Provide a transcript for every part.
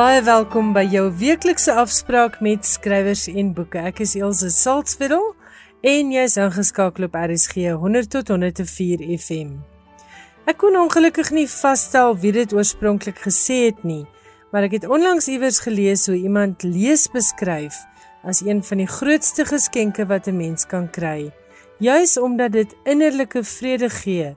baie welkom by jou weeklikse afspraak met skrywers en boeke. Ek is Elsje Salzwetel en jy's ingeskakel op RSG 100 tot 104 FM. Ek kon ongelukkig nie vasstel wie dit oorspronklik gesê het nie, maar ek het onlangs iewers gelees hoe iemand lees beskryf as een van die grootste geskenke wat 'n mens kan kry, juis omdat dit innerlike vrede gee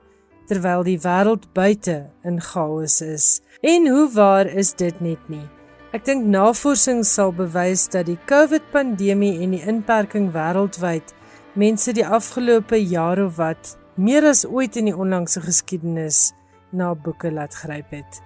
terwyl die wêreld buite in chaos is. En hoe waar is dit net nie? Ek dink navorsing sal bewys dat die COVID-pandemie en die inperking wêreldwyd mense die afgelope jaar of wat meer as ooit in die onlangse geskiedenis na boeke laat gryp het.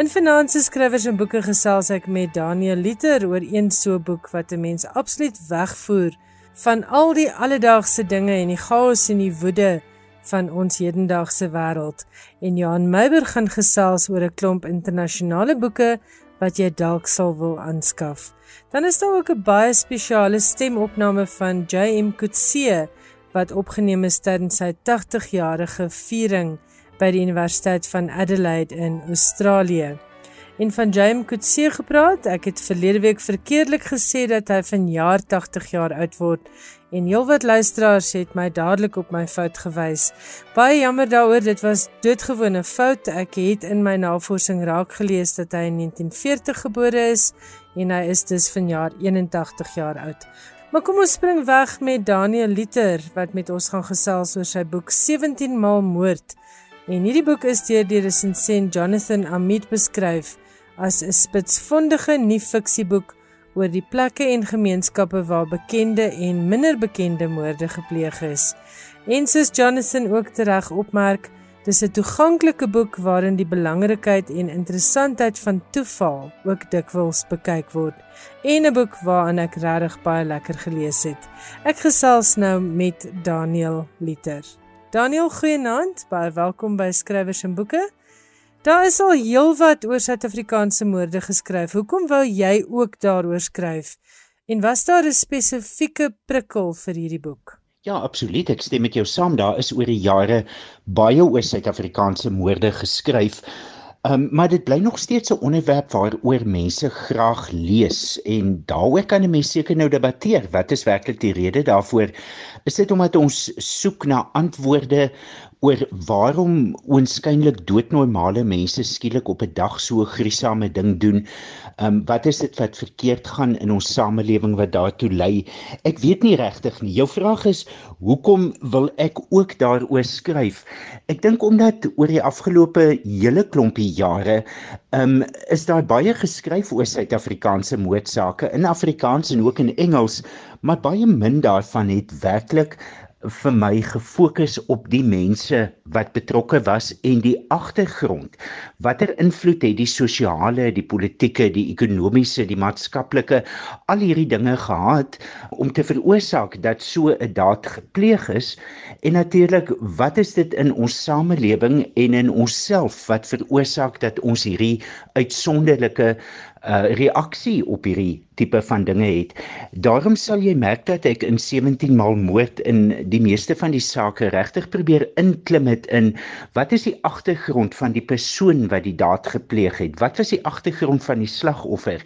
In Finansies Skrywers en Boeke gesels ek met Daniel Liter oor een so boek wat 'n mens absoluut wegvoer van al die alledaagse dinge en die chaos en die woede van ons hedendaagse wêreld en Johan Meiber gaan gesels oor 'n klomp internasionale boeke wat jy dalk sal wil aanskaf. Dan is daar ook 'n baie spesiale stemopname van JM Kutse wat opgeneem is tydens sy 80-jarige viering by die Universiteit van Adelaide in Australië. En van JM Kutse gepraat, ek het verlede week verkeerdelik gesê dat hy vanjaar 80 jaar oud word en heelwat luisteraars het my dadelik op my fout gewys. Baie jammer daaroor, dit was doodgewone fout. Ek het in my navorsing raak gelees dat hy in 1940 gebore is en hy is dus vanjaar 81 jaar oud. Maar kom ons spring weg met Daniel Liter wat met ons gaan gesels oor sy boek 17 maal moord. En hierdie boek is deur die resensent Jonathan Amit beskryf as 'n spitsvondige nie-fiksieboek oor die plekke en gemeenskappe waar bekende en minder bekende moorde gepleeg is. En soos Jonathan ook tereg opmerk, dis 'n toeganklike boek waarin die belangrikheid en interessantheid van toeval ook dikwels bekyk word. En 'n boek waaraan ek regtig baie lekker gelees het. Ek gesels nou met Daniel Liter. Daniel, goeienaand, baie welkom by Skrywers en Boeke. Daar is al heelwat oor Suid-Afrikaanse moorde geskryf. Hoekom wou jy ook daaroor skryf? En was daar 'n spesifieke prikkel vir hierdie boek? Ja, absoluut. Ek stem met jou saam. Daar is oor die jare baie oor Suid-Afrikaanse moorde geskryf. Um, maar dit bly nog steeds 'n onderwerp waaroor mense graag lees en daaroor kan 'n mens seker nou debatteer. Wat is werklik die rede daarvoor? Is dit omdat ons soek na antwoorde oor waarom oënskynlik doodnormale mense skielik op 'n dag so 'n gruisame ding doen. Ehm um, wat is dit wat verkeerd gaan in ons samelewing wat daartoe lei? Ek weet nie regtig nie. Jou vraag is hoekom wil ek ook daaroor skryf? Ek dink omdat oor die afgelope hele klompie jare ehm um, is daar baie geskryf oor Suid-Afrikaanse moordsake in Afrikaans en ook in Engels, maar baie min daarvan het werklik vir my gefokus op die mense wat betrokke was en die agtergrond. Watter invloed het die sosiale, die politieke, die ekonomiese, die maatskaplike al hierdie dinge gehad om te veroorsaak dat so 'n daad gepleeg is? En natuurlik, wat is dit in ons samelewing en in onsself wat veroorsaak dat ons hierdie uitsonderlike uh reaksie op hierdie tipe van dinge het. Daarom sal jy merk dat ek in 17 maal moord in die meeste van die sake regtig probeer inklim het in wat is die agtergrond van die persoon wat die daad gepleeg het? Wat was die agtergrond van die slagoffer?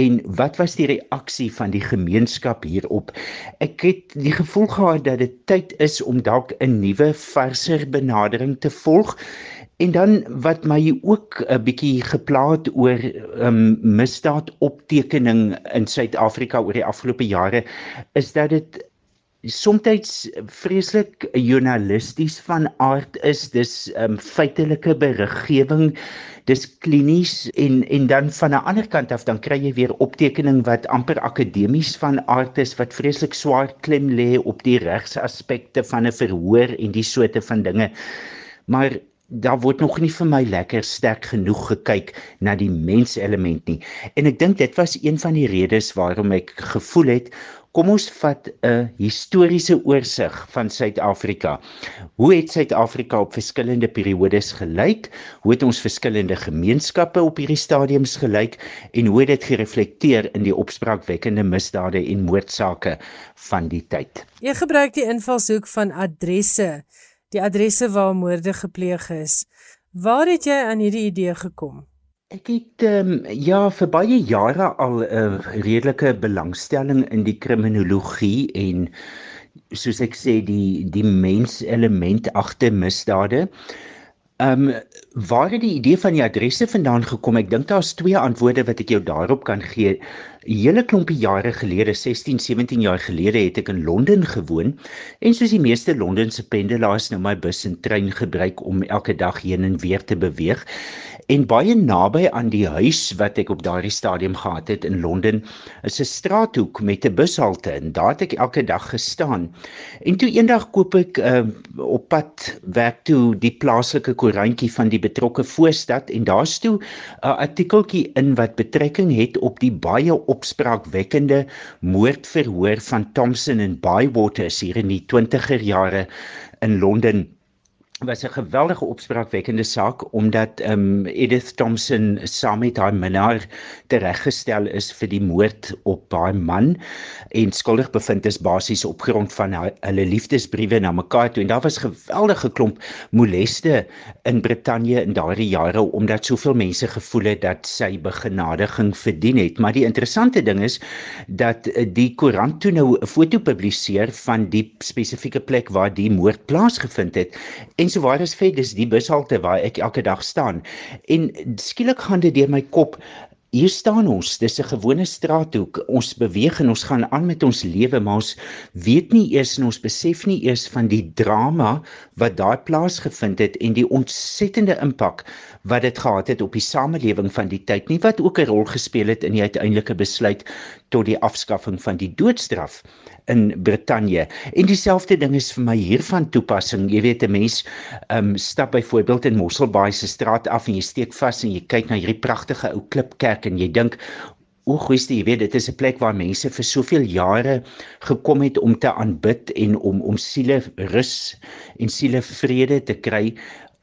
En wat was die reaksie van die gemeenskap hierop? Ek het die gevoel gehad dat dit tyd is om dalk 'n nuwe verser benadering te volg. En dan wat my ook 'n bietjie geplaat oor um misdaad optekening in Suid-Afrika oor die afgelope jare is dat dit soms vreeslik journalisties van aard is. Dis um feitelike beriggewing dis klinies en en dan van 'n ander kant af dan kry jy weer optekening wat amper akademies van aard is wat vreeslik swaar klem lê op die regsaspekte van 'n verhoor en die soorte van dinge. Maar daar word nog nie vir my lekker sterk genoeg gekyk na die menselement nie. En ek dink dit was een van die redes waarom ek gevoel het kom ons vat 'n historiese oorsig van Suid-Afrika. Hoe het Suid-Afrika op verskillende periodes gelyk? Hoe het ons verskillende gemeenskappe op hierdie stadiums gelyk en hoe het dit gereflekteer in die opspraakwekkende misdade en moordsake van die tyd? Jy gebruik die invalshoek van adresse die adresse waar moorde gepleeg is. Waar het jy aan hierdie idee gekom? Ek het um, ja vir baie jare al 'n uh, redelike belangstelling in die kriminologie en soos ek sê die die mens element agter misdade. Ehm um, waar het die idee van die adresse vandaan gekom? Ek dink daar's twee antwoorde wat ek jou daarop kan gee. 'n Hele klompie jare gelede, 16, 17 jaar gelede het ek in Londen gewoon en soos die meeste Londense pendelaars nou my bus en trein gebruik om elke dag heen en weer te beweeg. En baie naby aan die huis wat ek op daardie stadium gehad het in Londen, is 'n straathoek met 'n bushalte en daar het ek elke dag gestaan. En toe eendag koop ek uh, op pad werk toe die plaaslike koerantjie van die betrokke voorstad en daar stoe 'n uh, artikeltjie in wat betrekking het op die baie opspraakwekkende moordverhoor van Thompson en Bywater hier in die 20er jare in Londen was 'n geweldige opspraakwekkende saak omdat um Edith Thompson saam met haar minnaar tereggestel is vir die moord op haar man en skuldig bevind is basies op grond van haar, hulle liefdesbriewe na mekaar toe. En daar was geweldige klomp moleste in Brittanje in daardie jare omdat soveel mense gevoel het dat sy begenadiging verdien het. Maar die interessante ding is dat eh, die koerant toe nou 'n foto publiseer van die spesifieke plek waar die moord plaasgevind het. En Is vet, dis die bushalte waar ek elke dag staan. En skielik gaan dit deur my kop Hier staan ons, dis 'n gewone straathoek. Ons beweeg en ons gaan aan met ons lewe, maar ons weet nie eers en ons besef nie eers van die drama wat daar plaasgevind het en die ontsettende impak wat dit gehad het op die samelewing van die tyd nie wat ook 'n rol gespeel het in die uiteindelike besluit tot die afskaffing van die doodstraf in Brittanje. En dieselfde ding is vir my hier van toepassing. Jy weet 'n mens um stap byvoorbeeld in Mosselbaai se straat af en jy steek vas en jy kyk na hierdie pragtige ou klipkerk en jy dink O, goeie, jy weet dit is 'n plek waar mense vir soveel jare gekom het om te aanbid en om om siele rus en siele vrede te kry.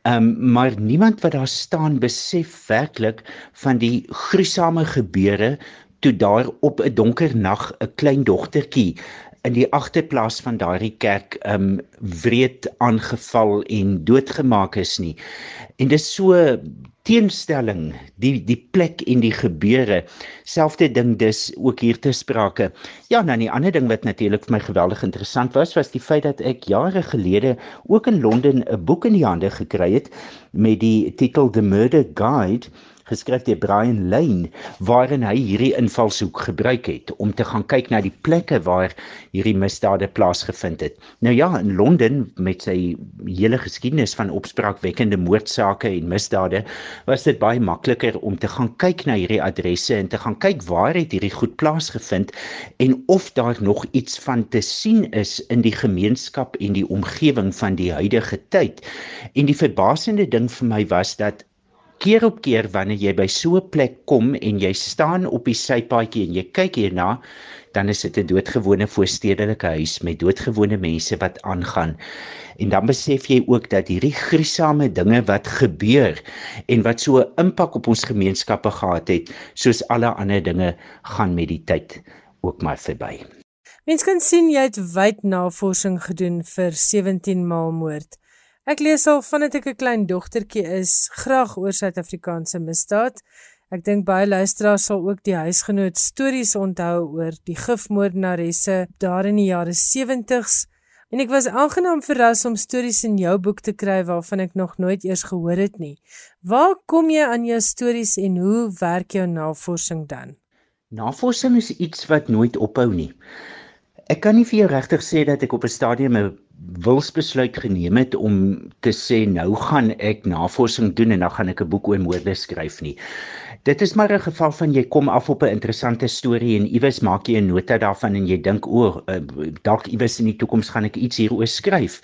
Um maar niemand wat daar staan besef werklik van die gruisame gebeure toe daar op 'n donker nag 'n klein dogtertjie in die agterplaas van daardie kerk um wreed aangeval en doodgemaak is nie. En dis so teenstelling die die plek en die gebeure. Selfde ding dis ook hier te sprake. Ja, nou 'n ander ding wat natuurlik vir my geweldig interessant was, was die feit dat ek jare gelede ook in Londen 'n boek in die hande gekry het met die titel The Murder Guide geskryf deur Brian Lane waarin hy hierdie invalshoek gebruik het om te gaan kyk na die plekke waar hierdie misdade plaasgevind het. Nou ja, in Londen met sy hele geskiedenis van opspraakwekkende moordsake en misdade, was dit baie makliker om te gaan kyk na hierdie adresse en te gaan kyk waar het hierdie goed plaasgevind en of daar nog iets van te sien is in die gemeenskap en die omgewing van die huidige tyd. En die verbasende ding vir my was dat keer op keer wanneer jy by so 'n plek kom en jy staan op die sypaadjie en jy kyk hierna, dan is dit 'n doodgewone voorstedelike huis met doodgewone mense wat aangaan. En dan besef jy ook dat hierdie gruisame dinge wat gebeur en wat so 'n impak op ons gemeenskappe gehad het, soos alle ander dinge gaan met die tyd ook maar verby. Mens kan sien jy het wyd navorsing gedoen vir 17 maal moord. Ek lees al vandat ek 'n klein dogtertjie is, graag oor Suid-Afrikaanse misdaad. Ek dink baie luisteraars sal ook die huisgenoot stories onthou oor die gifmoordenaresse daar in die jare 70s. En ek was aangenaam verras om stories in jou boek te kry waarvan ek nog nooit eers gehoor het nie. Waar kom jy aan jou stories en hoe werk jou navorsing dan? Navorsing is iets wat nooit ophou nie. Ek kan nie vir jou regtig sê dat ek op 'n stadium 'n wilsbesluit geneem het om te sê nou gaan ek navorsing doen en dan gaan ek 'n boek oor moorde skryf nie. Dit is maar 'n geval van jy kom af op 'n interessante storie en iewes maak jy 'n nota daarvan en jy dink o, uh, dalk iewes in die toekoms gaan ek iets hieroor skryf.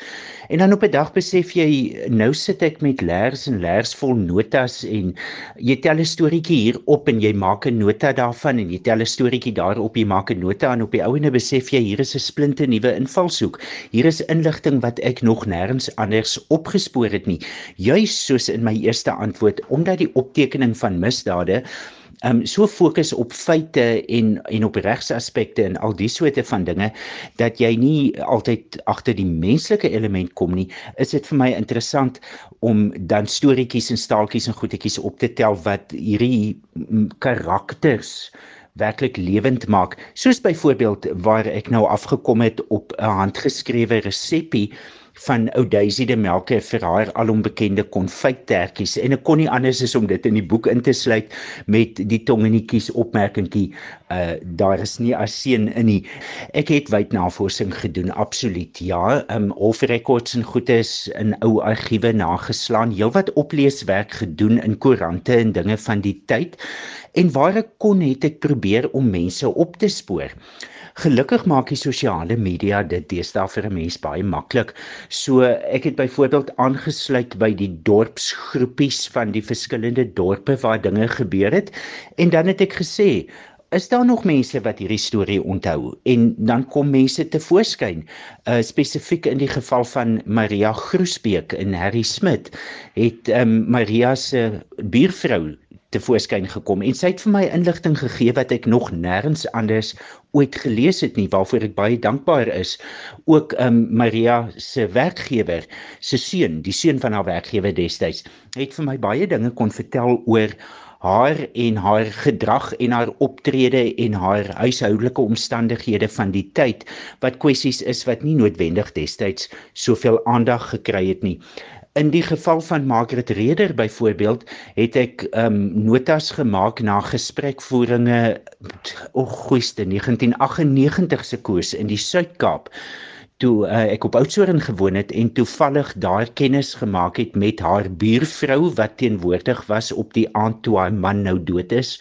En dan op 'n dag besef jy nou sit ek met leers en leers vol notas en jy tel 'n storieetjie hier op en jy maak 'n nota daarvan en jy tel 'n storieetjie daarop jy maak 'n nota en op die ouene besef jy hier is 'n splinte nuwe invalshoek. Hier is inligting wat ek nog nêrens anders opgespoor het nie. Juis soos in my eerste antwoord omdat die optekening van misdade um so fokus op feite en en op regsaspekte en al die soorte van dinge dat jy nie altyd agter die menslike element kom nie is dit vir my interessant om dan storieetjies en staaltjies en goedetjies op te tel wat hierdie karakters werklik lewend maak. Soos byvoorbeeld waar ek nou afgekom het op 'n handgeskrewe resepie van ou Daisy de Melke vir haar alombekende konfyttertjies. En ek kon nie anders as om dit in die boek in te sluit met die tongenetjies opmerkingkie uh daar is nie aseen in nie. Ek het wyd navorsing gedoen absoluut ja. Um of rekords en goedes in ou argiewe nageslaan heelwat opleeswerk gedoen in koerante en dinge van die tyd. En waar ek kon het ek probeer om mense op te spoor Gelukkig maak die sosiale media dit deesdae vir 'n mens baie maklik. So ek het byvoorbeeld aangesluit by die dorpsgroepies van die verskillende dorpe waar dinge gebeur het en dan het ek gesê Is daar nog mense wat hierdie storie onthou? En dan kom mense te voorskyn. Uh spesifiek in die geval van Maria Groesbeek en Harry Smit het um Maria se buurvrou te voorskyn gekom. En sy het vir my inligting gegee wat ek nog nêrens anders ooit gelees het nie waarvoor ek baie dankbaar is. Ook um Maria se werkgewer se seun die seun van haar werkgewer destyds het vir my baie dinge kon vertel oor haar en haar gedrag en haar optrede en haar huishoudelike omstandighede van die tyd wat kwessies is wat nie noodwendig destyds soveel aandag gekry het nie In die geval van Margaret Reder byvoorbeeld het ek um, notas gemaak na gesprekvoeringe o goeiste 1998 se koers in die Suid-Kaap toe uh, ek op Oudtshoorn gewoon het en toevallig daar kennis gemaak het met haar buurvrou wat teenwoordig was op die aand toe haar man nou dood is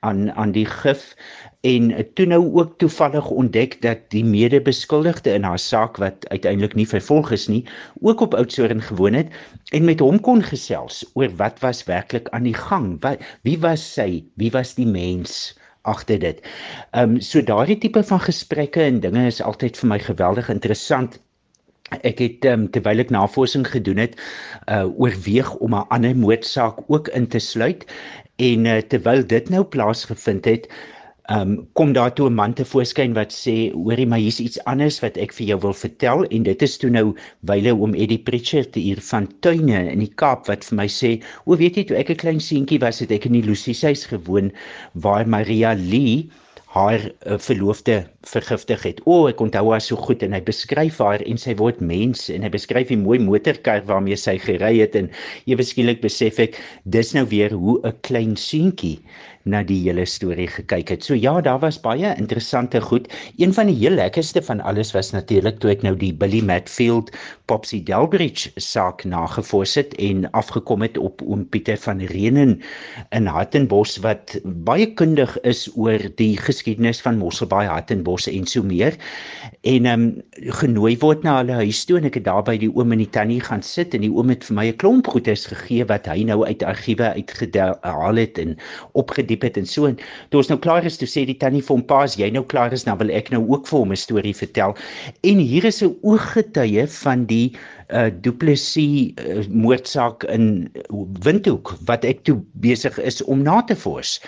aan aan die gif en toe nou ook toevallig ontdek dat die medebeskuldigde in haar saak wat uiteindelik nie vervolg is nie, ook op Oudtshoorn gewoon het en met hom kon gesels oor wat was werklik aan die gang. Wat wie was sy? Wie was die mens? agter dit. Ehm um, so daardie tipe van gesprekke en dinge is altyd vir my geweldig interessant. Ek het um, terwyl ek navorsing gedoen het, uh oorweeg om 'n ander moordsaak ook in te sluit en uh, terwyl dit nou plaasgevind het, um, kom daar toe 'n man te voorskyn wat sê hoorie maar hier's iets anders wat ek vir jou wil vertel. En dit is toe nou wyle oom Eddie Preacher te hier van tuine in die Kaap wat vir my sê o weet jy toe ek 'n klein seentjie was het ek in die Lucy se huis gewoon waar Maria Lee haar uh, verloofde vergiftig het. O, ek onthou haar so goed en hy beskryf haar en sy word mens en hy beskryf die mooi motorkar waarmee sy gery het en ewe skielik besef ek dis nou weer hoe 'n klein seentjie na die hele storie gekyk het. So ja, daar was baie interessante goed. Een van die heel lekkerste van alles was natuurlik toe ek nou die Billy Matfield Popsy Delbridge saak nagevors het en afgekom het op oom Pieter van Renen in Hartenbos wat baie kundig is oor die geskiedenis van Mosselbaai, Hartenbos en so meer. En ehm um, genooi word na hulle huis toe en ek het daar by die oom en die tannie gaan sit en die oom het vir my 'n klomp goedes gegee wat hy nou uit argiewe uitgehaal het en opgedeel gediep het en so. En toe ons nou klaar is toe sê die tannie vir hom paas jy nou klaar is dan wil ek nou ook vir hom 'n storie vertel. En hier is 'n ooggetuie van die uh duplisie uh, moordsaak in Windhoek wat ek toe besig is om na te vors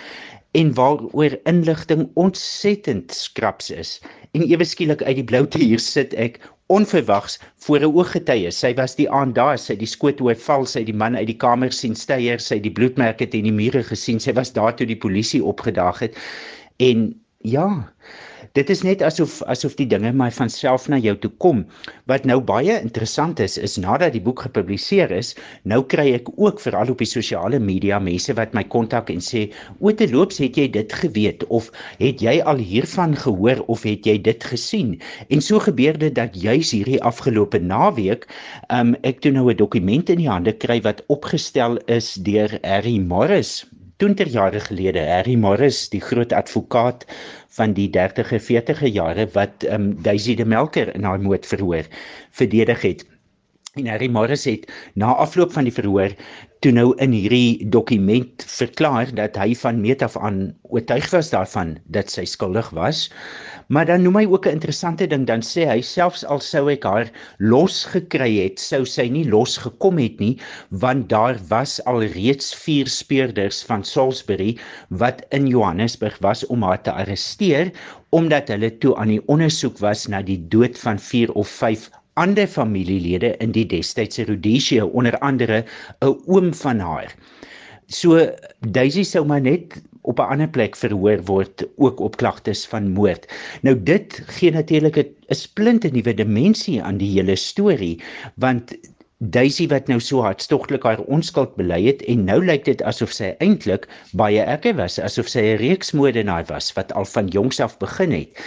en waaroor inligting ontsettend skraps is en ewe skielik uit die bloute hier sit ek onverwags voor 'n ooggetuie. Sy was die aand daar, sy die skoot hoe hy val, sy die man uit die kamer sien styer, sy die bloedmerke teen die mure gesien. Sy was daar toe die polisie opgedaag het. En ja, dit is net asof asof die dinge my van self na jou toe kom. Wat nou baie interessant is, is nadat die boek gepubliseer is, nou kry ek ook veral op die sosiale media mense wat my kontak en sê: "O, te loops, het jy dit geweet of het jy al hiervan gehoor of het jy dit gesien?" En so gebeur dit dat juis hierdie afgelope naweek, um, ek toe nou 'n dokument in die hande kry wat opgestel is deur Harry Morris 20 jaar gelede Harry Morris die groot advokaat van die 30e 40e jare wat um, Daisy de Melker in haar moord verhoor verdedig het. En Harry Morris het na afloop van die verhoor toe nou in hierdie dokument verklaar dat hy van meet af aan oortuig was daarvan dat sy skuldig was Maar dan noem hy ook 'n interessante ding, dan sê hy selfs al sou ek haar los gekry het, sou sy nie los gekom het nie, want daar was al reeds vier speurders van Salisbury wat in Johannesburg was om haar te arresteer omdat hulle toe aan die ondersoek was na die dood van 4 of 5 ander familielede in die destydse Rhodesia onder andere 'n oom van haar. So Daisy sou maar net op 'n ander plek verhoor word ook op klagtes van moord. Nou dit gee natuurlik 'n splinte nuwe dimensie aan die hele storie want Daisy wat nou so hartstogtelik haar onskuld bely het en nou lyk dit asof sy eintlik baie erge was, asof sy 'n reeksmoordenaar was wat al van jongs af begin het.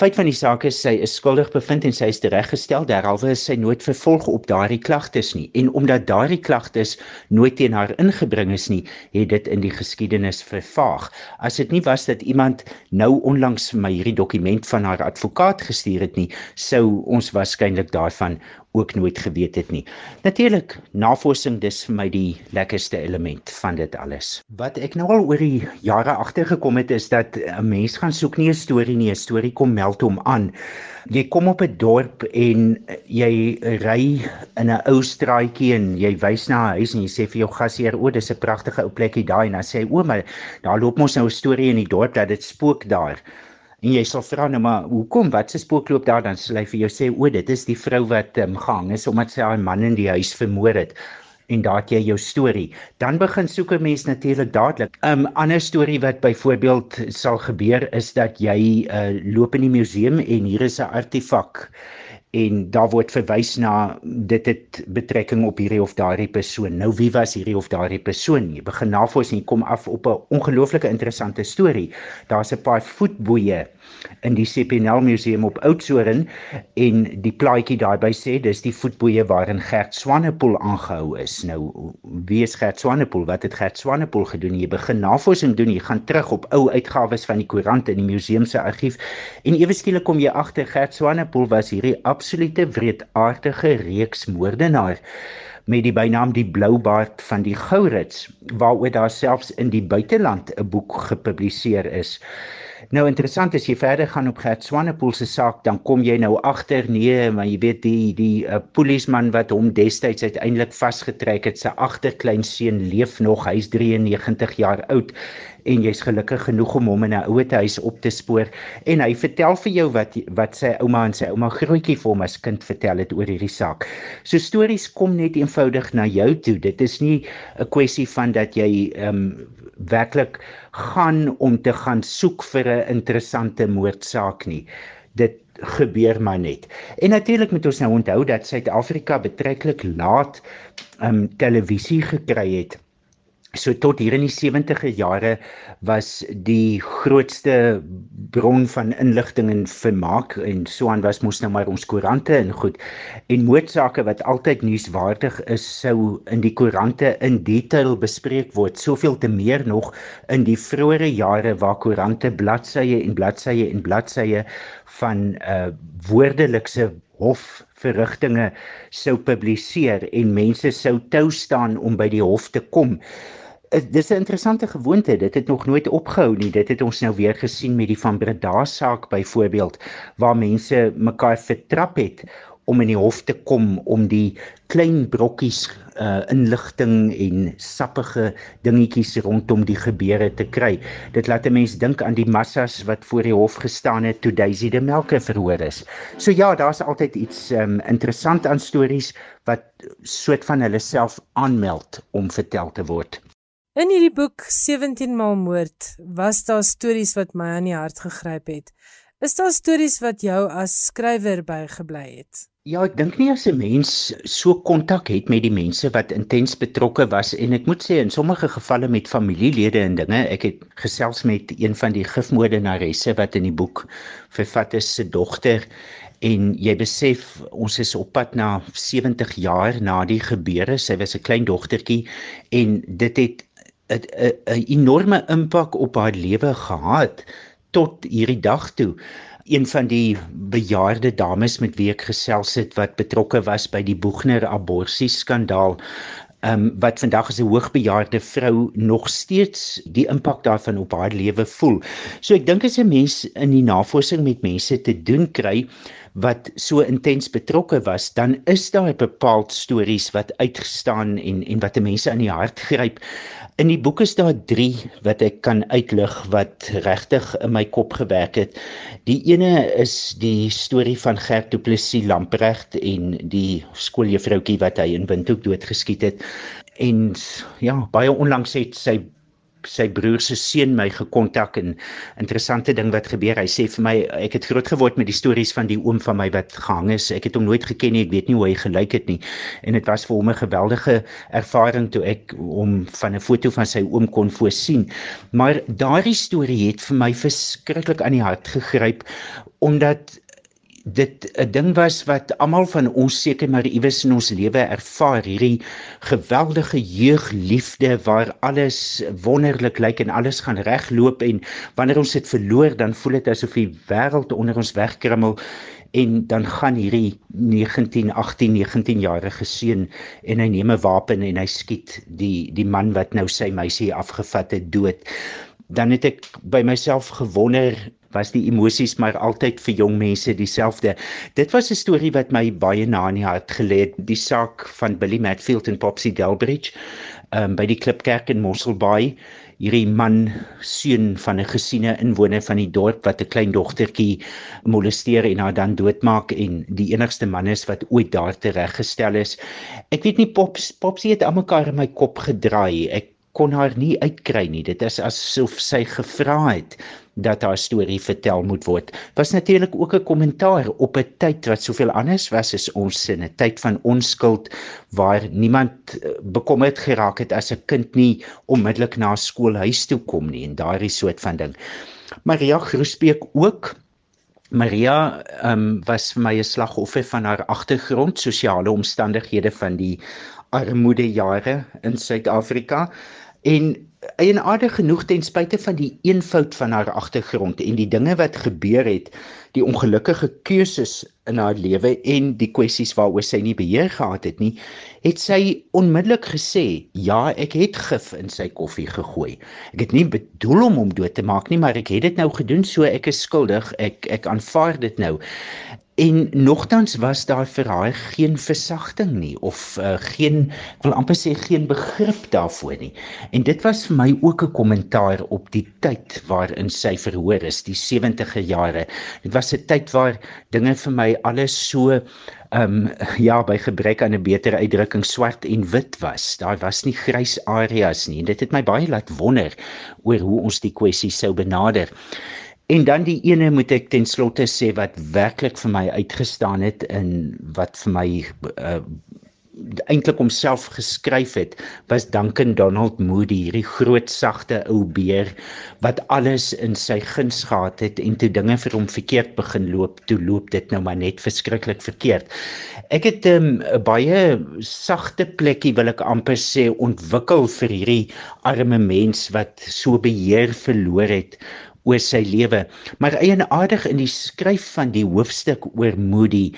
Feit van die saak is sy is skuldig bevind en sy is tereggestel derhalwe is sy nooit vervolg op daardie klagtes nie. En omdat daardie klagtes nooit teen haar ingebring is nie het dit in die geskiedenis vervaag. As dit nie was dat iemand nou onlangs vir my hierdie dokument van haar advokaat gestuur het nie sou ons waarskynlik daarvan ook nooit geweet het nie. Natuurlik, navorsing dis vir my die lekkerste element van dit alles. Wat ek nou al oor die jare agtergekom het is dat 'n mens gaan soek nie 'n storie nie, 'n storie kom meld hom aan. Jy kom op 'n dorp en jy ry in 'n ou straatjie en jy wys na 'n huis en jy sê vir jou gasheer, "O, dis 'n pragtige ou plekkie daai." En dan sê hy, "O, maar daar loop mos nou 'n storie in die dorp dat dit spook daar." En jy sal vra nou maar hoekom wat se spook loop daar dan sê hy vir jou sê o dit is die vrou wat um, gehang is omdat sy haar man in die huis vermoor het en daar het jy jou storie. Dan begin soek 'n mens natuurlik dadelik. 'n um, Ander storie wat byvoorbeeld sal gebeur is dat jy uh, loop in die museum en hier is 'n artefak en daar word verwys na dit het betrekking op hierdie of daardie persoon. Nou wie was hierdie of daardie persoon? Jy begin navorsing kom af op 'n ongelooflike interessante storie. Daar's 'n paar voetboeie in die CPNL museum op Oudtshoorn en die plaatjie daarby sê dis die voetboeie waarin Gert Swanepoel aangehou is. Nou wie is Gert Swanepoel? Wat het Gert Swanepoel gedoen? Jy begin navorsing doen, jy gaan terug op ou uitgawes van die koerant in die museum se argief en ewe skielik kom jy agter Gert Swanepoel was hierdie absolute wreedaardige reeksmoordenaar met die bynaam die bloubaard van die Gourits waaroor daar selfs in die buiteland 'n boek gepubliseer is. Nou interessant as jy verder gaan op Gert Swanepoel se saak, dan kom jy nou agter nee, maar jy weet die die uh, polisieman wat hom destyds uiteindelik vasgetrek het, sy agterkleinseun leef nog, hy's 93 jaar oud en jy's gelukkig genoeg om hom in 'n ouete huis op te spoor en hy vertel vir jou wat wat sy ouma en sy ouma grootjie vir hom as kind vertel het oor hierdie saak. So stories kom net eenvoudig na jou toe. Dit is nie 'n kwessie van dat jy ehm um, werklik gaan om te gaan soek vir 'n interessante moordsaak nie. Dit gebeur maar net. En natuurlik moet ons nou onthou dat Suid-Afrika betreklik laat ehm um, televisie gekry het. So tot hier in die 70e jare was die grootste bron van inligting en vermaak en so aan was mos nou maar ons koerante en goed. En moordsake wat altyd nuuswaardig is, sou in die koerante in detail bespreek word. Soveel te meer nog in die vroeë jare waar koerante bladsye en bladsye en bladsye van uh woordelikse hof verrigtinge sou publiseer en mense sou tou staan om by die hof te kom dis 'n interessante gewoonte. Dit het nog nooit opgehou nie. Dit het ons nou weer gesien met die van Breda saak byvoorbeeld waar mense mekaar vertrap het om in die hof te kom om die klein brokkies uh inligting en sappige dingetjies rondom die gebeure te kry. Dit laat 'n mens dink aan die massas wat voor die hof gestaan het toe Daisy de Melke verhoor is. So ja, daar's altyd iets um interessant aan stories wat soort van hulle self aanmeld om vertel te word. In hierdie boek 17 maal moord was daar stories wat my aan die hart gegryp het. Is daar stories wat jou as skrywer bygebly het? Ja, ek dink nie as 'n mens so kontak het met die mense wat intens betrokke was en ek moet sê in sommige gevalle met familielede en dinge, ek het gesels met een van die gifmoordenaresse wat in die boek vervat is se dogter en jy besef ons is op pad na 70 jaar na die gebeure. Sy was 'n klein dogtertjie en dit het 'n 'n enorme impak op haar lewe gehad tot hierdie dag toe. Een van die bejaarde dames met wie ek gesels het wat betrokke was by die Boegner abortus skandaal um, wat vandag as 'n hoogbejaarde vrou nog steeds die impak daarvan op haar lewe voel. So ek dink as 'n mens in die navorsing met mense te doen kry wat so intens betrokke was, dan is daar bepaald stories wat uitgestaan en en wat mense aan die hart gryp. In die boek is daar 3 wat ek kan uitlig wat regtig in my kop gewerk het. Die ene is die storie van Gert Du Plessis Lamprecht en die skooljuffroutjie wat hy in Windhoek doodgeskiet het. En ja, baie onlangs het sy sy broer se seun my gekontak en interessante ding wat gebeur hy sê vir my ek het groot geword met die stories van die oom van my wat gehang is. Ek het hom nooit geken nie. Ek weet nie hoe hy gelyk het nie. En dit was vir hom 'n geweldige ervaring toe ek hom van 'n foto van sy oom kon voorsien. Maar daardie storie het vir my verskriklik aan die hart gegryp omdat dit 'n ding was wat almal van ons seker maar iewes in ons lewe ervaar hierdie geweldige jeugliefde waar alles wonderlik lyk en alles gaan regloop en wanneer ons dit verloor dan voel dit asof die wêreld onder ons wegkrummel en dan gaan hierdie 19 18 19 jarige seun en hy neem 'n wapen en hy skiet die die man wat nou sy meisie afgevat het dood. Dan het ek by myself gewonder was die emosies maar altyd vir jong mense dieselfde. Dit was 'n storie wat my baie na in die hart gelê het, die saak van Billy Matfield en Popsy Delbridge um, by die Klipkerk in Mosselbaai. Hierdie man seun van 'n gesiene inwoner van die dorp wat 'n klein dogtertjie molesteer en haar dan doodmaak en die enigste man is wat ooit daar tereggestel is. Ek weet nie Pops Popsy het almekaar in my kop gedraai. Ek kon haar nie uitkry nie. Dit is asof sy gevra het dat haar storie vertel moet word. Was natuurlik ook 'n kommentaar op 'n tyd wat soveel anders was as ons in 'n tyd van onskuld waar niemand eh, bekommerd geraak het as 'n kind nie onmiddellik na skool huis toe kom nie en daardie soort van ding. Maria Groesbeek ook Maria um, was vir my 'n slagoffer van haar agtergrond, sosiale omstandighede van die armoede jare in Suid-Afrika en eienaardig genoeg ten spyte van die eenvoud van haar agtergrond en die dinge wat gebeur het, die ongelukkige keuses in haar lewe en die kwessies waaroor sy nie beheer gehad het nie, het sy onmiddellik gesê, "Ja, ek het gif in sy koffie gegooi. Ek het nie bedoel om hom dood te maak nie, maar ek het dit nou gedoen, so ek is skuldig. Ek ek aanvaar dit nou." En nogtans was daar vir haar geen versagting nie of uh, geen ek wil amper sê geen begrip daarvoor nie. En dit was vir my ook 'n kommentaar op die tyd waarin sy verhoor is, die 70e jare. Dit was 'n tyd waar dinge vir my alles so ehm um, ja, by gebrek aan 'n beter uitdrukking swart en wit was. Daar was nie grys areas nie. En dit het my baie laat wonder oor hoe ons die kwessie sou benader. En dan die ene moet ek ten slotte sê wat werklik vir my uitgestaan het in wat vir my uh, eintlik homself geskryf het was Duncan Donald Moody hierdie groot sagte ou beer wat alles in sy guns gehad het en toe dinge vir hom verkeerd begin loop toe loop dit nou maar net verskriklik verkeerd ek het ehm, 'n um, baie sagte plekkie wil ek amper sê ontwikkel vir hierdie arme mens wat so beheer verloor het oor sy lewe. Maar eienaardig in die skryf van die hoofstuk oor Moody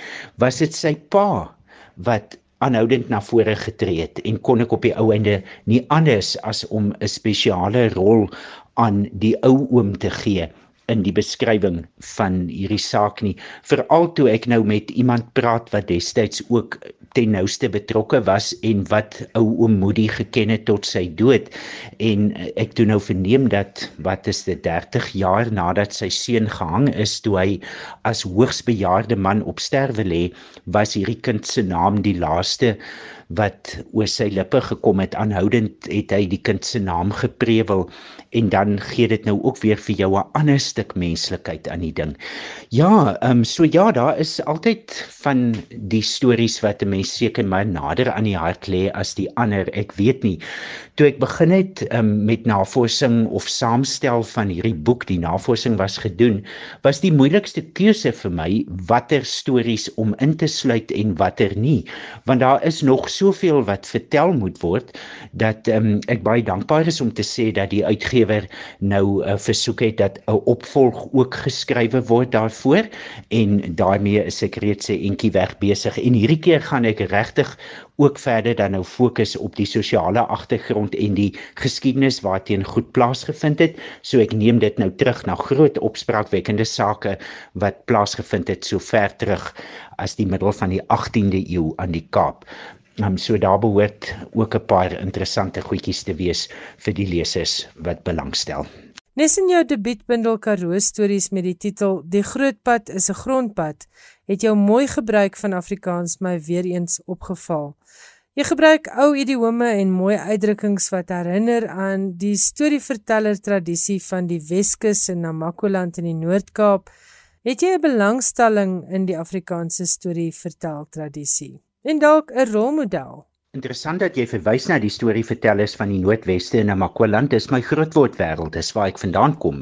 was dit sy pa wat aanhoudend na vore getree het en kon ek op die ou einde nie anders as om 'n spesiale rol aan die ou oom te gee in die beskrywing van hierdie saak nie. Veral toe ek nou met iemand praat wat destyds ook ten nouste betrokke was en wat ou oom Moody geken het tot sy dood. En ek toe nou verneem dat wat is dit 30 jaar nadat sy seun gehang is toe hy as hoogs bejaarde man op sterwe lê was hierdie kind se naam die laaste wat oor sy lippe gekom het aanhoudend het hy die kind se naam geprewel en dan gee dit nou ook weer vir jou 'n ander stuk menslikheid aan die ding. Ja, ehm um, so ja, daar is altyd van die stories wat 'n mens seker maar nader aan die hart lê as die ander. Ek weet nie. Toe ek begin het um, met navorsing of saamstel van hierdie boek, die navorsing was gedoen, was die moeilikste keuse vir my watter stories om in te sluit en watter nie, want daar is nog soveel wat vertel moet word dat um, ek baie dankbaar is om te sê dat die uitgewer nou uh, versoek het dat 'n opvolg ook geskrywe word daarvoor en daarmee is ek reeds 'n entjie weg besig en hierdie keer gaan ek regtig ook verder dan nou fokus op die sosiale agtergrond en die geskiedenis waarteen goed plaasgevind het. So ek neem dit nou terug na groot opspraakwekkende sake wat plaasgevind het so ver terug as die middel van die 18de eeu aan die Kaap. Um, so daar behoort ook 'n paar interessante goedjies te wees vir die lesers wat belangstel. Nes in jou debuutbundel Karoo stories met die titel Die groot pad is 'n grondpad, het jou mooi gebruik van Afrikaans my weer eens opgeval. Jy gebruik ou idiome en mooi uitdrukkings wat herinner aan die storieverteller tradisie van die Weskus en Namakoland in die Noord-Kaap. Het jy 'n belangstelling in die Afrikaanse storievertel tradisie? En dalk 'n rolmodel? Interessant dat jy verwys na die storievertellers van die Noordweste en Namakoland. Dis my grootword wêreld, dis waar ek vandaan kom.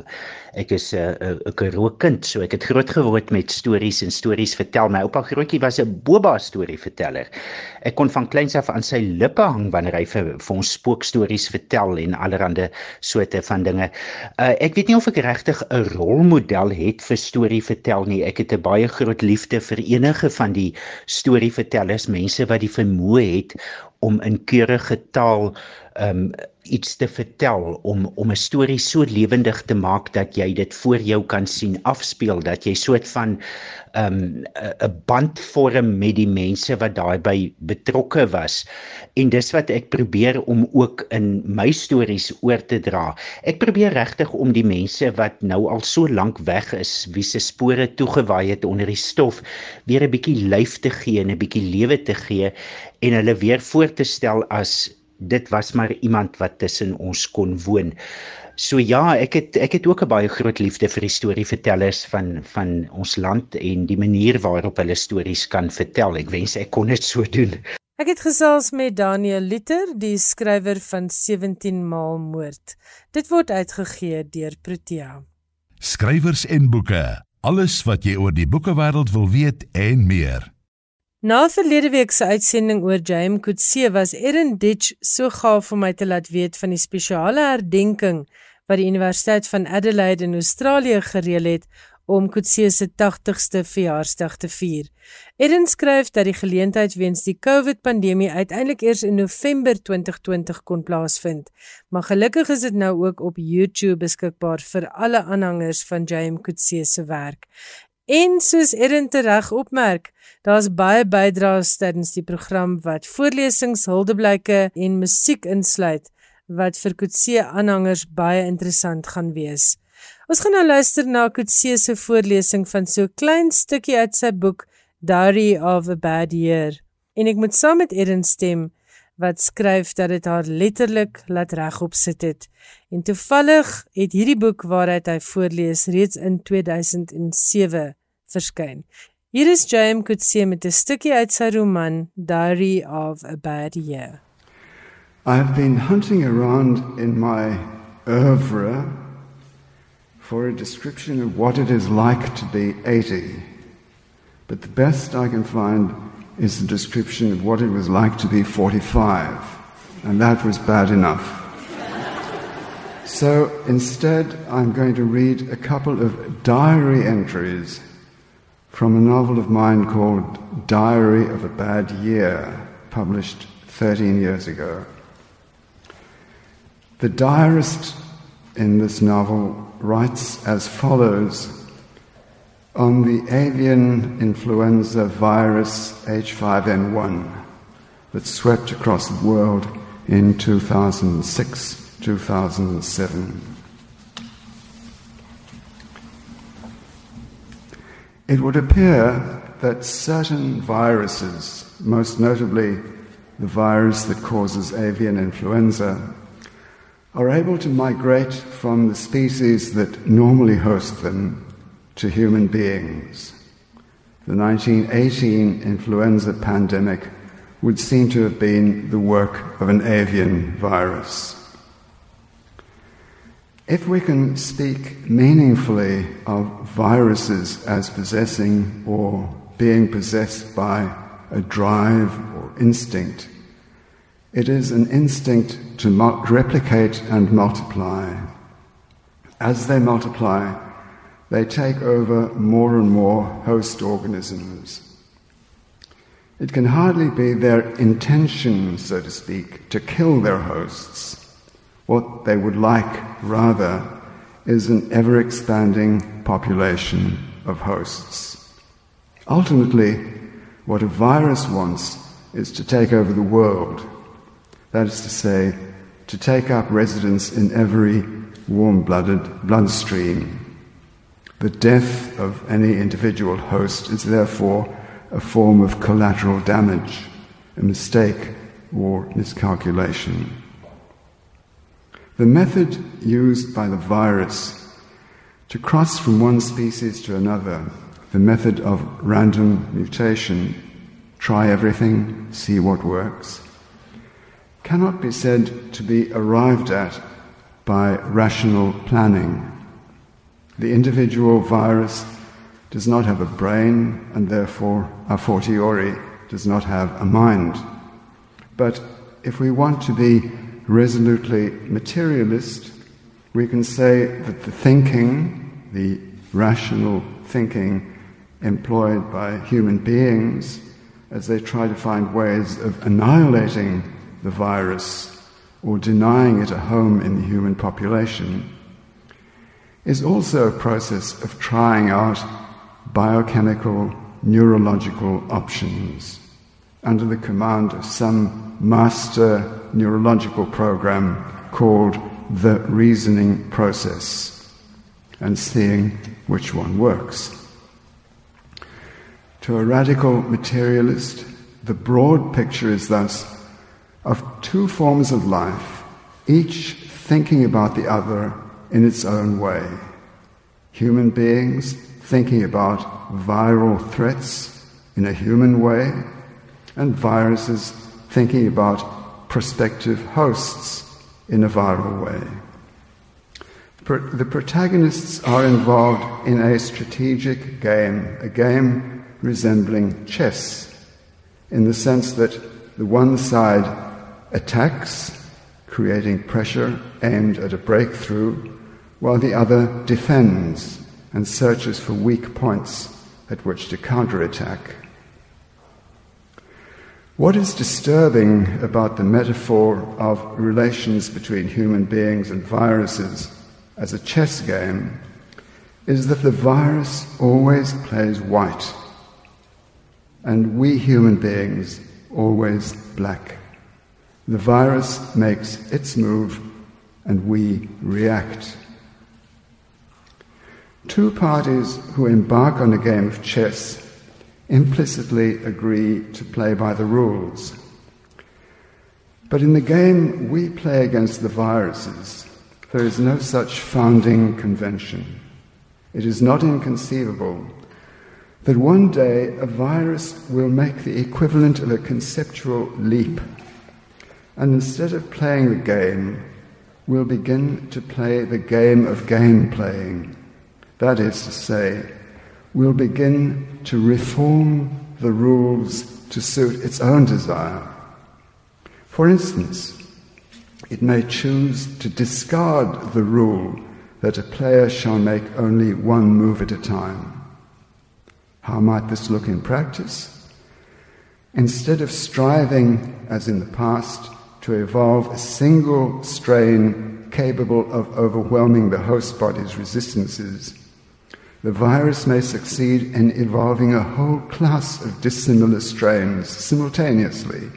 Ek is 'n uh, 'n Karoo kind, so ek het groot geword met stories en stories vertel. My oupa grootjie was 'n boba storieverteller. Ek kon van kleins af aan sy lippe hang wanneer hy vir, vir ons spookstories vertel en allerlei soorte van dinge. Uh, ek weet nie of ek regtig 'n rolmodel het vir storie vertel nie. Ek het 'n baie groot liefde vir enige van die storievertellers, mense wat die vermoë het om in keurige taal um iets te vertel om om 'n storie so lewendig te maak dat jy dit voor jou kan sien afspeel dat jy soort van um 'n band vorm met die mense wat daarbey betrokke was en dis wat ek probeer om ook in my stories oor te dra. Ek probeer regtig om die mense wat nou al so lank weg is, wie se spore toegewaai het onder die stof, weer 'n bietjie lyf te gee en 'n bietjie lewe te gee en hulle weer voor te stel as dit was maar iemand wat tussen ons kon woon. So ja, ek het ek het ook 'n baie groot liefde vir die storievertellers van van ons land en die manier waarop hulle stories kan vertel. Ek wens ek kon dit so doen. Ek het gesels met Daniel Liter, die skrywer van 17 maal moord. Dit word uitgegee deur Protea. Skrywers en boeke. Alles wat jy oor die boekewêreld wil weet en meer. Na verlede week se uitsending oor James Coetzee was Erin Ditch so gaaf om my te laat weet van die spesiale herdenking wat die Universiteit van Adelaide in Australië gereël het om Coetzee se 80ste verjaarsdag te vier. Erin skryf dat die geleentheid weens die COVID-pandemie uiteindelik eers in November 2020 kon plaasvind, maar gelukkig is dit nou ook op YouTube beskikbaar vir alle aanhangers van James Coetzee se werk. En soos Erin tereg opmerk, daar's baie bydraes tydens die program wat voorlesings, huldeblyke en musiek insluit wat vir Kutse aanhangers baie interessant gaan wees. Ons gaan nou luister na Kutse se voorlesing van so 'n klein stukkie uit sy boek Diary of a Bad Year. En ek moet saam met Erin stem wat skryf dat dit haar letterlik laat regop sit het. En toevallig het hierdie boek waaruit hy voorlees reeds in 2007 verskyn. Hier is James Coetzee met 'n stukkie uit sy roman Diary of a Bad Year. I've been hunting around in my oeuvre for a description of what it is like to be 80. But the best I can find is the description of what it was like to be 45. And that was bad enough. so instead, I'm going to read a couple of diary entries from a novel of mine called Diary of a Bad Year, published 13 years ago. The diarist in this novel writes as follows on the avian influenza virus H5N1 that swept across the world in 2006 2007. It would appear that certain viruses, most notably the virus that causes avian influenza, are able to migrate from the species that normally host them to human beings. The 1918 influenza pandemic would seem to have been the work of an avian virus. If we can speak meaningfully of viruses as possessing or being possessed by a drive or instinct It is an instinct to replicate and multiply. As they multiply, they take over more and more host organisms. It can hardly be their intention, so to speak, to kill their hosts. What they would like, rather, is an ever expanding population of hosts. Ultimately, what a virus wants is to take over the world. That is to say, to take up residence in every warm blooded bloodstream. The death of any individual host is therefore a form of collateral damage, a mistake or miscalculation. The method used by the virus to cross from one species to another, the method of random mutation, try everything, see what works, cannot be said to be arrived at by rational planning. The individual virus does not have a brain and therefore a fortiori does not have a mind. But if we want to be resolutely materialist, we can say that the thinking, the rational thinking employed by human beings as they try to find ways of annihilating the virus or denying it a home in the human population, is also a process of trying out biochemical, neurological options under the command of some master neurological program called the reasoning process and seeing which one works. To a radical materialist, the broad picture is thus of two forms of life, each thinking about the other in its own way. Human beings thinking about viral threats in a human way, and viruses thinking about prospective hosts in a viral way. The protagonists are involved in a strategic game, a game resembling chess, in the sense that the one side attacks, creating pressure aimed at a breakthrough, while the other defends, and searches for weak points at which to counterattack. What is disturbing about the metaphor of relations between human beings and viruses as a chess game is that the virus always plays white, and we human beings always black. The virus makes its move, and we react. Two parties who embark on a game of chess implicitly agree to play by the rules. But in the game we play against the viruses, there is no such founding convention. It is not inconceivable that one day a virus will make the equivalent of a conceptual leap, and instead of playing the game, will begin to play the game of game playing that is to say, will begin to reform the rules to suit its own desire. For instance, it may choose to discard the rule that a player shall make only one move at a time. How might this look in practice? Instead of striving, as in the past, to evolve a single strain capable of overwhelming the host body's resistances, the virus may succeed in evolving a whole class of dissimilar strains simultaneously,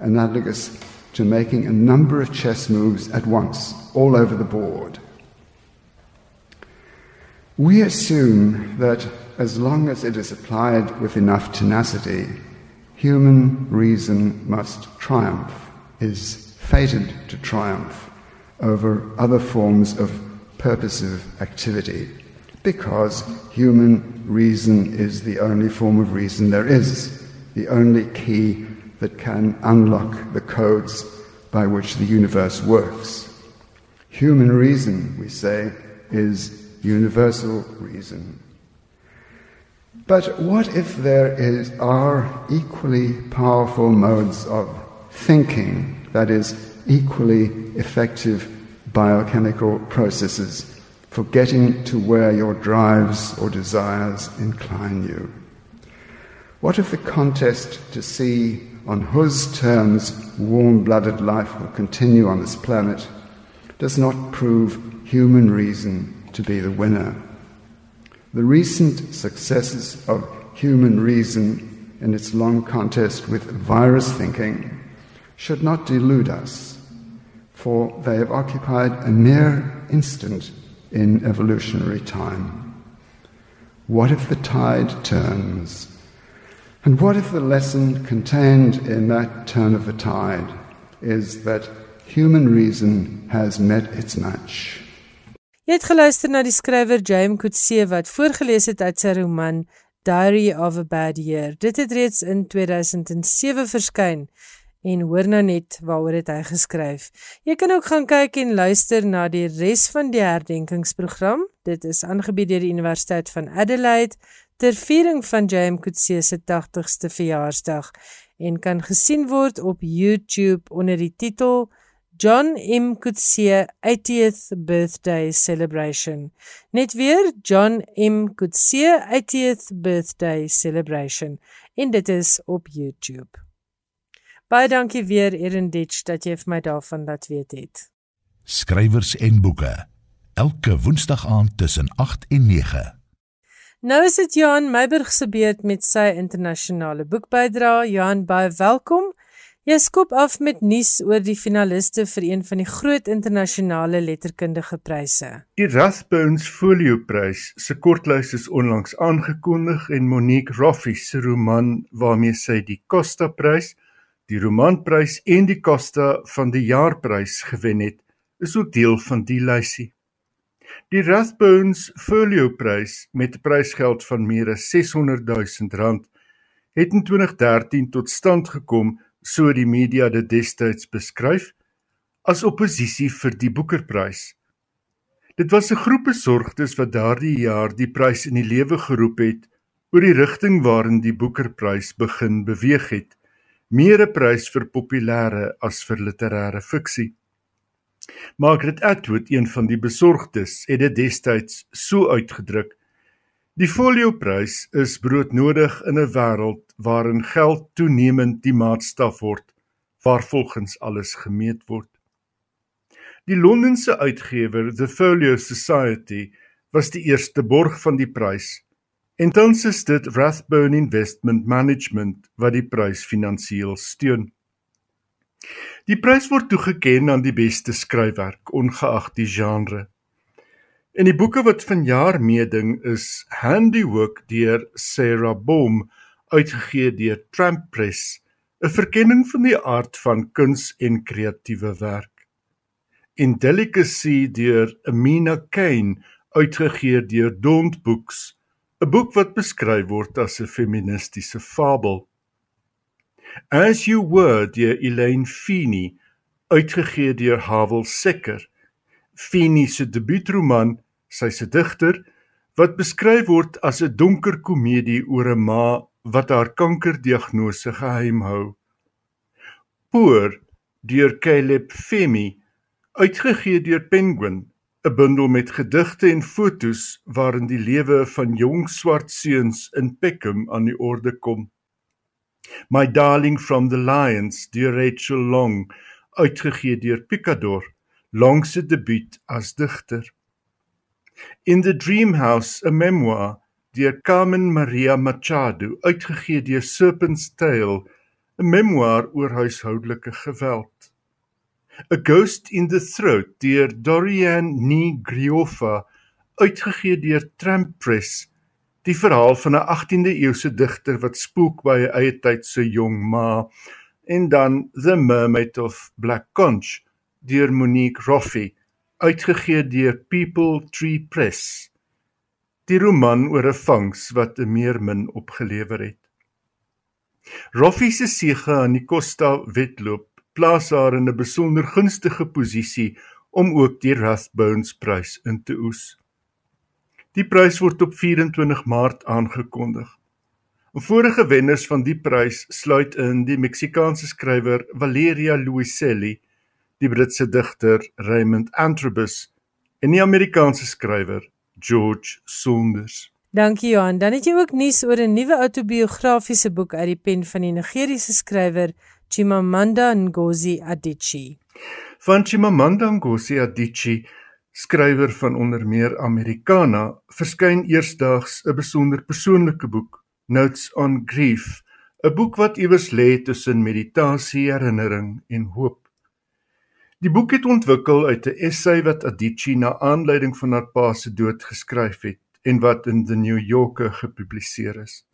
analogous to making a number of chess moves at once, all over the board. We assume that as long as it is applied with enough tenacity, human reason must triumph, is fated to triumph over other forms of purposive activity because human reason is the only form of reason there is, the only key that can unlock the codes by which the universe works. Human reason, we say, is universal reason. But what if there is, are equally powerful modes of thinking that is, equally effective biochemical processes for getting to where your drives or desires incline you? What if the contest to see on whose terms warm blooded life will continue on this planet does not prove human reason to be the winner? The recent successes of human reason in its long contest with virus thinking should not delude us, for they have occupied a mere instant in evolutionary time. What if the tide turns? And what if the lesson contained in that turn of the tide is that human reason has met its match? Jy het geluister na die skrywer James Coetzee wat voorgeles het uit sy roman Diary of a Bad Year. Dit het reeds in 2007 verskyn en hoor nou net waaroor het hy geskryf. Jy kan ook gaan kyk en luister na die res van die herdenkingsprogram. Dit is aangebied deur die Universiteit van Adelaide ter viering van James Coetzee se 80ste verjaarsdag en kan gesien word op YouTube onder die titel John M Coetzee 80th birthday celebration. Net weer John M Coetzee 80th birthday celebration en dit is op YouTube. Baie dankie weer Erenditch dat jy vir my daarvan laat weet het. Skrywers en boeke. Elke Woensdag aand tussen 8 en 9. Nou is dit Johan Meiburg se beurt met sy internasionale boekbydra. Johan, baie welkom. Jy skop af met nuus oor die finaliste vir een van die groot internasionale letterkundige pryse. Die Rathbones Folioprys se kortlys is onlangs aangekondig en Monique Roffey se roman waarmee sy die Costa Prys die Romanprys en die Costa van die Jaarprys gewen het, is ook deel van die lysie. Die Rathbones Folio Prys met 'n prysgeld van meer as 600 000 rand het in 2013 tot stand gekom, so die media dit destyds beskryf, as oppositie vir die Boekerprys. Dit was 'n groep besorgdes wat daardie jaar die prys in die lewe geroep het oor die rigting waarin die Boekerprys begin beweeg het meer 'n prys vir populêre as vir literêre fiksie. Margaret Atwood, een van die besorgdes, het dit destyds so uitgedruk: Die Folio-prys is broodnodig in 'n wêreld waarin geld toenemend die maatstaf word, waar volgens alles gemeet word. Die Londense uitgewer, The Folio Society, was die eerste borg van die prys tans is dit Rathbone Investment Management wat die prys finansiëel steun. Die prys word toegekend aan die beste skryfwerk ongeag die genre. En die boeke wat vanjaar meeding is Handiwork deur Sarah Boom uitgegee deur Tramp Press, 'n verkenning van die aard van kuns en kreatiewe werk. Indelicacy deur Amina Kane uitgegee deur Don't Books 'n boek wat beskryf word as 'n feministiese fabel. As You Were deur Elaine Feeney, uitgegee deur Havel Secker. Feeney se debuutroman, sy's 'n digter wat beskryf word as 'n donker komedie oor 'n ma wat haar kankerdiagnose geheim hou. Poor deur Caleb Femi, uitgegee deur Penguin 'n bundel met gedigte en fotos waarin die lewe van jong swart seuns in Peckham aan die orde kom. My Darling from the Lions deur Rachel Long, uitgegee deur Picador, Long se debuut as digter. In the Dream House, a memoir deur Carmen Maria Machado, uitgegee deur Serpent's Tail, 'n memoir oor huishoudelike geweld. A Ghost in the Throat deur Dorian Nigriofa uitgegee deur Tramp Press. Die verhaal van 'n 18de eeuse digter wat spook by 'n eie tyd se jong ma. En dan The Mermaid of Black Conch deur Monique Roffey uitgegee deur People Tree Press. Die roman oor 'n vangs wat 'n meermin opgelewer het. Roffey se siege aan die Costa wedloop plaas haar in 'n besonder gunstige posisie om ook die Rathbones prys in te oes. Die prys word op 24 Maart aangekondig. Vorige wenners van die prys sluit in die Meksikaanse skrywer Valeria Luiselli, die Britse digter Raymond Antrobus en die Amerikaanse skrywer George Saunders. Dankie Johan. Dan het jy ook nuus oor 'n nuwe autobiografiese boek uit die pen van die Nigeriese skrywer Chimamanda Ngozi Adichie. Van Chimamanda Ngozi Adichie skrywer van onder meer Americana, verskyn eersdaags 'n besonder persoonlike boek, Notes on Grief, 'n boek wat iewers lê tussen meditasie, herinnering en hoop. Die boek het ontwikkel uit 'n essay wat Adichie na aanleiding van haar pa se dood geskryf het en wat in The New Yorker gepubliseer is.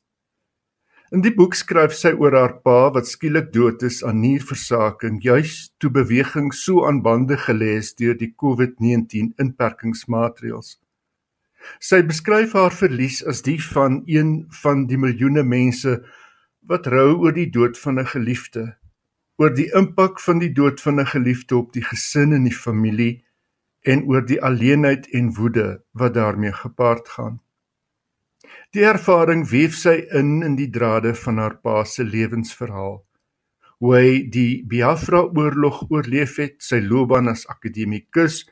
In die boek skryf sy oor haar pa wat skielik dood is aan nierversaking, juis toe beweging so aan bande gelê is deur die COVID-19 inperkingsmaatreëls. Sy beskryf haar verlies as die van een van die miljoene mense wat rou oor die dood van 'n geliefde, oor die impak van die dood van 'n geliefde op die gesin en die familie en oor die alleenheid en woede wat daarmee gepaard gaan. Die ervaring weef sy in in die drade van haar pa se lewensverhaal. Hoe hy die Biafra oorlog oorleef het, sy loopbaan as akademikus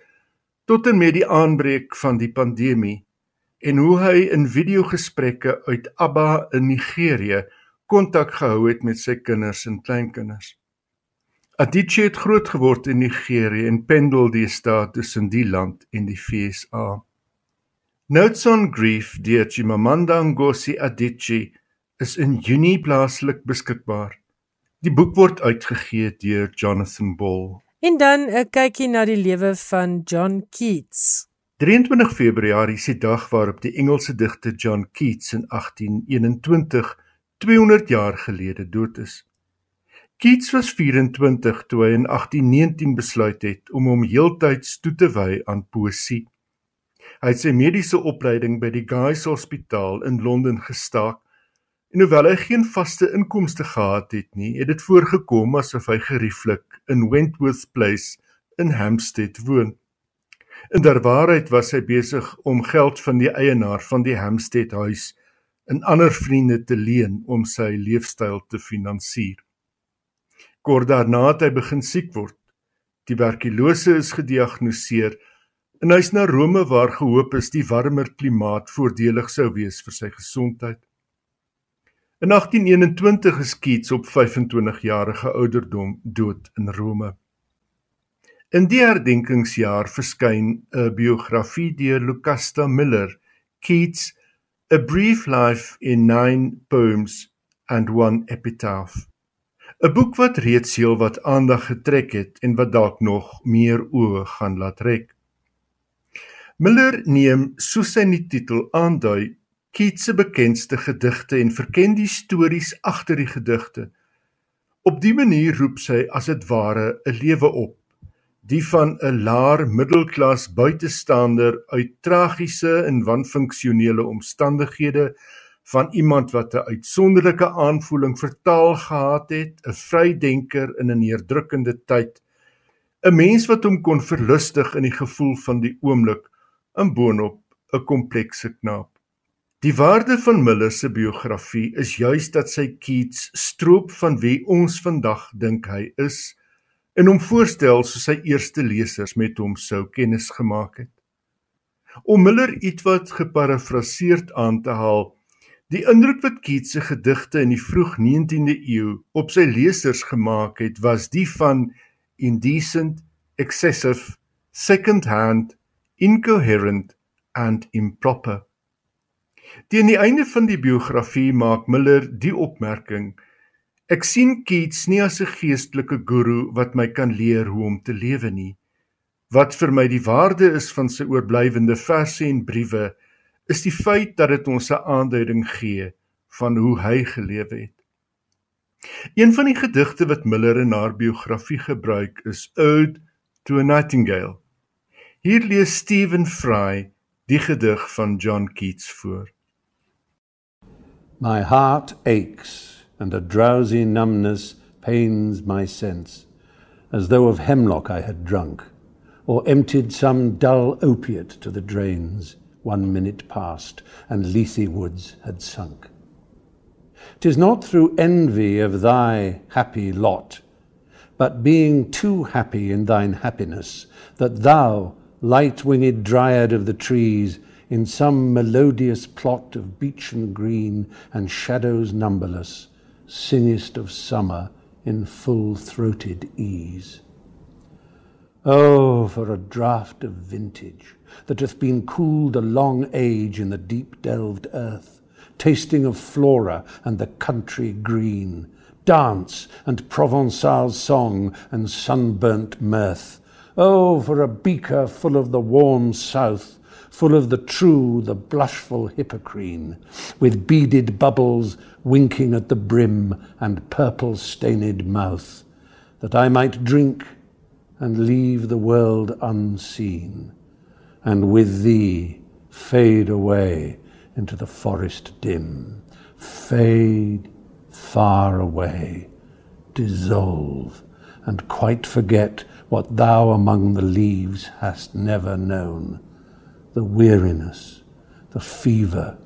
tot en met die aanbreek van die pandemie en hoe hy in videogesprekke uit Abba in Nigerië kontak gehou het met sy kinders en kleinkinders. Adichie het groot geword in Nigerië en pendel die staat tussen die land en die FSA. Notes on Grief deur Chimamanda Ngozi Adichie is in Junie plaaslik beskikbaar. Die boek word uitgegee deur Jonathan Ball. En dan 'n kykie na die lewe van John Keats. 23 Februarie is die dag waarop die Engelse digter John Keats in 1821, 200 jaar gelede dood is. Keats was 24 toe hy in 1819 besluit het om hom heeltyds toe te wy aan poësie. Hy het sy mediese opleiding by die Guy's Hospitaal in Londen gestaak en hoewel hy geen vaste inkomste gehad het nie, het dit voorgekom asof hy gerieflik in Wentworth Place in Hampstead woon. In der waarheid was hy besig om geld van die eienaar van die Hampstead huis en ander vriende te leen om sy leefstyl te finansier. Kort daarna het hy begin siek word. Tuberkulose is gediagnoseer En hy's na Rome waar gehoop is die warmer klimaat voordelig sou wees vir sy gesondheid. In 1821 is Keats op 25 jarige ouderdom dood in Rome. In die herdenkingsjaar verskyn 'n biografie deur Lucasta Miller, Keats: A Brief Life in 9 Poems and One Epitaph. 'n Boek wat reeds heel wat aandag getrek het en wat dalk nog meer oë gaan laat trek. Miller neem soos sy die titel aandui Keats se bekendste gedigte en verken die stories agter die gedigte. Op die manier roep sy as dit ware 'n lewe op, die van 'n laer middelklas buitestander uit tragiese en wanfunksionele omstandighede van iemand wat 'n uitsonderlike aanvoeling vertaal gehad het, 'n vrydenker in 'n neerdrukkende tyd, 'n mens wat hom kon verlustig in die gevoel van die oomblik in boonop 'n komplekse knaap. Die waarde van Miller se biografie is juis dat sy Keats stroop van wie ons vandag dink hy is en hom voorstel soos sy eerste lesers met hom sou kennis gemaak het. Om Miller ietwat geparafraseerd aan te haal, die indruk wat Keats se gedigte in die vroeg 19de eeu op sy lesers gemaak het, was die van indecent, excessive, second-hand incoherent and improper. Teen die einde van die biografie maak Miller die opmerking: Ek sien Keats nie as 'n geestelike guru wat my kan leer hoe om te lewe nie. Wat vir my die waarde is van sy oorblywende verse en briewe, is die feit dat dit ons 'n aanduiding gee van hoe hy gelewe het. Een van die gedigte wat Miller in haar biografie gebruik is Ode to a Nightingale. Hier lees Stephen Fry die gedig van John Keats voor. My heart aches and a drowsy numbness pains my sense as though of hemlock I had drunk or emptied some dull opiate to the drains one minute past and Lethe woods had sunk. 'Tis not through envy of thy happy lot, but being too happy in thine happiness, that thou, light winged dryad of the trees, in some melodious plot of beechen green and shadows numberless, singest of summer in full throated ease. Oh, for a draught of vintage that hath been cooled a long age in the deep delved earth, tasting of flora and the country green, dance and Provençal song and sunburnt mirth. Oh, for a beaker full of the warm south, full of the true, the blushful Hippocrene, with beaded bubbles winking at the brim and purple stained mouth, that I might drink and leave the world unseen, and with thee fade away into the forest dim, fade far away, dissolve, and quite forget what thou among the leaves hast never known. The weariness, the fever,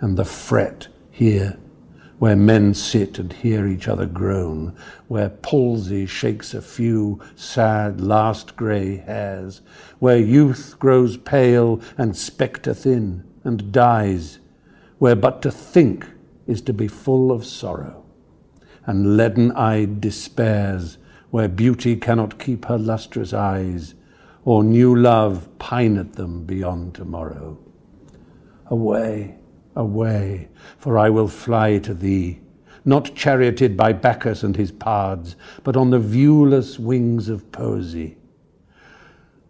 and the fret here, where men sit and hear each other groan, where palsy shakes a few sad last grey hairs, where youth grows pale and spectre thin and dies, where but to think is to be full of sorrow, and leaden eyed despairs, where beauty cannot keep her lustrous eyes, or new love pine at them beyond tomorrow. Away, away, for I will fly to thee, not charioted by Bacchus and his pards, but on the viewless wings of poesy.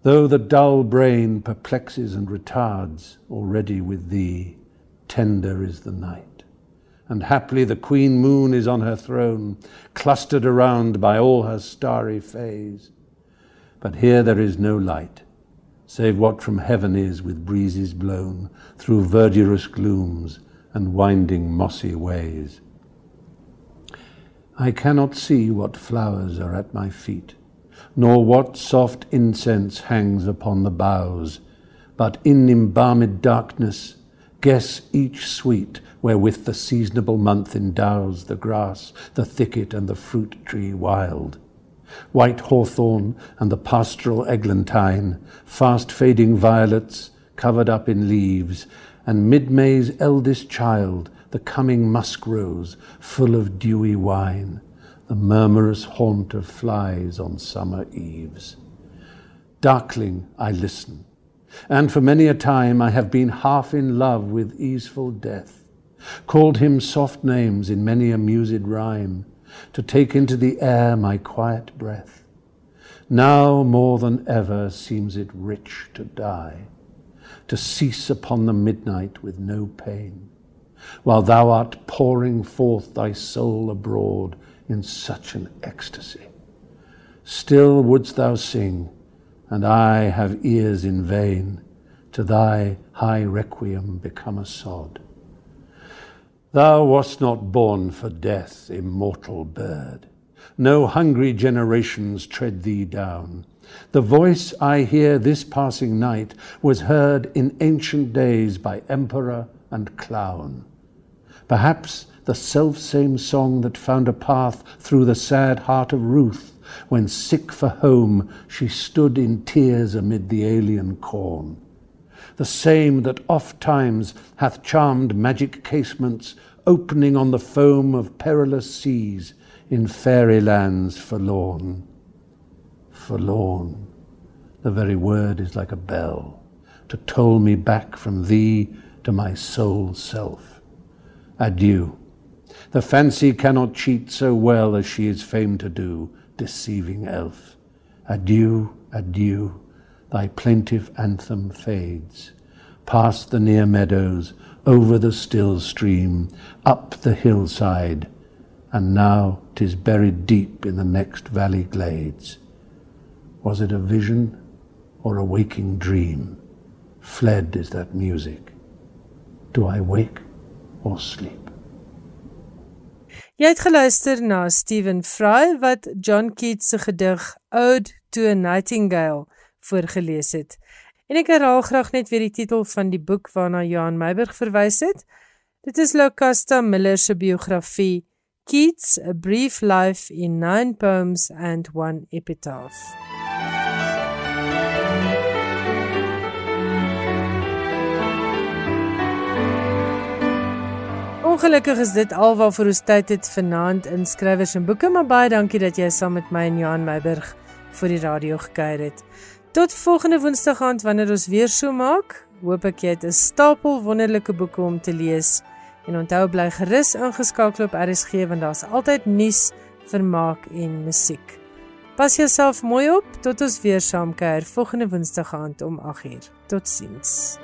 Though the dull brain perplexes and retards, already with thee tender is the night. And haply the queen moon is on her throne, clustered around by all her starry fays. But here there is no light, save what from heaven is with breezes blown through verdurous glooms and winding mossy ways. I cannot see what flowers are at my feet, nor what soft incense hangs upon the boughs, but in embalmed darkness guess each sweet wherewith the seasonable month endows the grass, the thicket, and the fruit tree wild white hawthorn and the pastoral eglantine, fast fading violets covered up in leaves, and mid May's eldest child, the coming musk rose, full of dewy wine, the murmurous haunt of flies on summer eves. Darkling I listen, and for many a time I have been half in love with easeful death, called him soft names in many a mused rhyme, to take into the air my quiet breath. Now more than ever seems it rich to die, to cease upon the midnight with no pain, while thou art pouring forth thy soul abroad in such an ecstasy. Still wouldst thou sing, and I have ears in vain, to thy high requiem become a sod. Thou wast not born for death, immortal bird. No hungry generations tread thee down. The voice I hear this passing night was heard in ancient days by emperor and clown. Perhaps the self-same song that found a path through the sad heart of Ruth, when sick for home she stood in tears amid the alien corn the same that oft times hath charmed magic casements, opening on the foam of perilous seas in fairy lands forlorn. Forlorn, the very word is like a bell to toll me back from thee to my sole self. Adieu. The fancy cannot cheat so well as she is famed to do, deceiving elf. Adieu, adieu thy plaintive anthem fades, past the near meadows, over the still stream, up the hillside, and now 'tis buried deep in the next valley glades. Was it a vision or a waking dream? Fled is that music. Do I wake or sleep? Jy het geluister na Stephen Fry wat John Keats se gedig Ode to a Nightingale voorgeles het. En ek herhaal graag net weer die titel van die boek waarna Johan Meiburg verwys het. Dit is Locusta Miller se biografie Keats: A Brief Life in 9 Poems and One Epitaph. Ongelukkig is dit alwaarvoor ons tyd het vanaand in skrywers en boeke, maar baie dankie dat jy saam met my en Johan Meiburg vir die radio gekuier het. Tot volgende Woensdag aand wanneer ons weer so maak. Hoop ek jy het 'n stapel wonderlike boeke om te lees. En onthou bly gerus ingeskakel op RSG want daar's altyd nuus, vermaak en musiek. Pas jouself mooi op tot ons weer saam kuier volgende Woensdag aand om 8uur. Totsiens.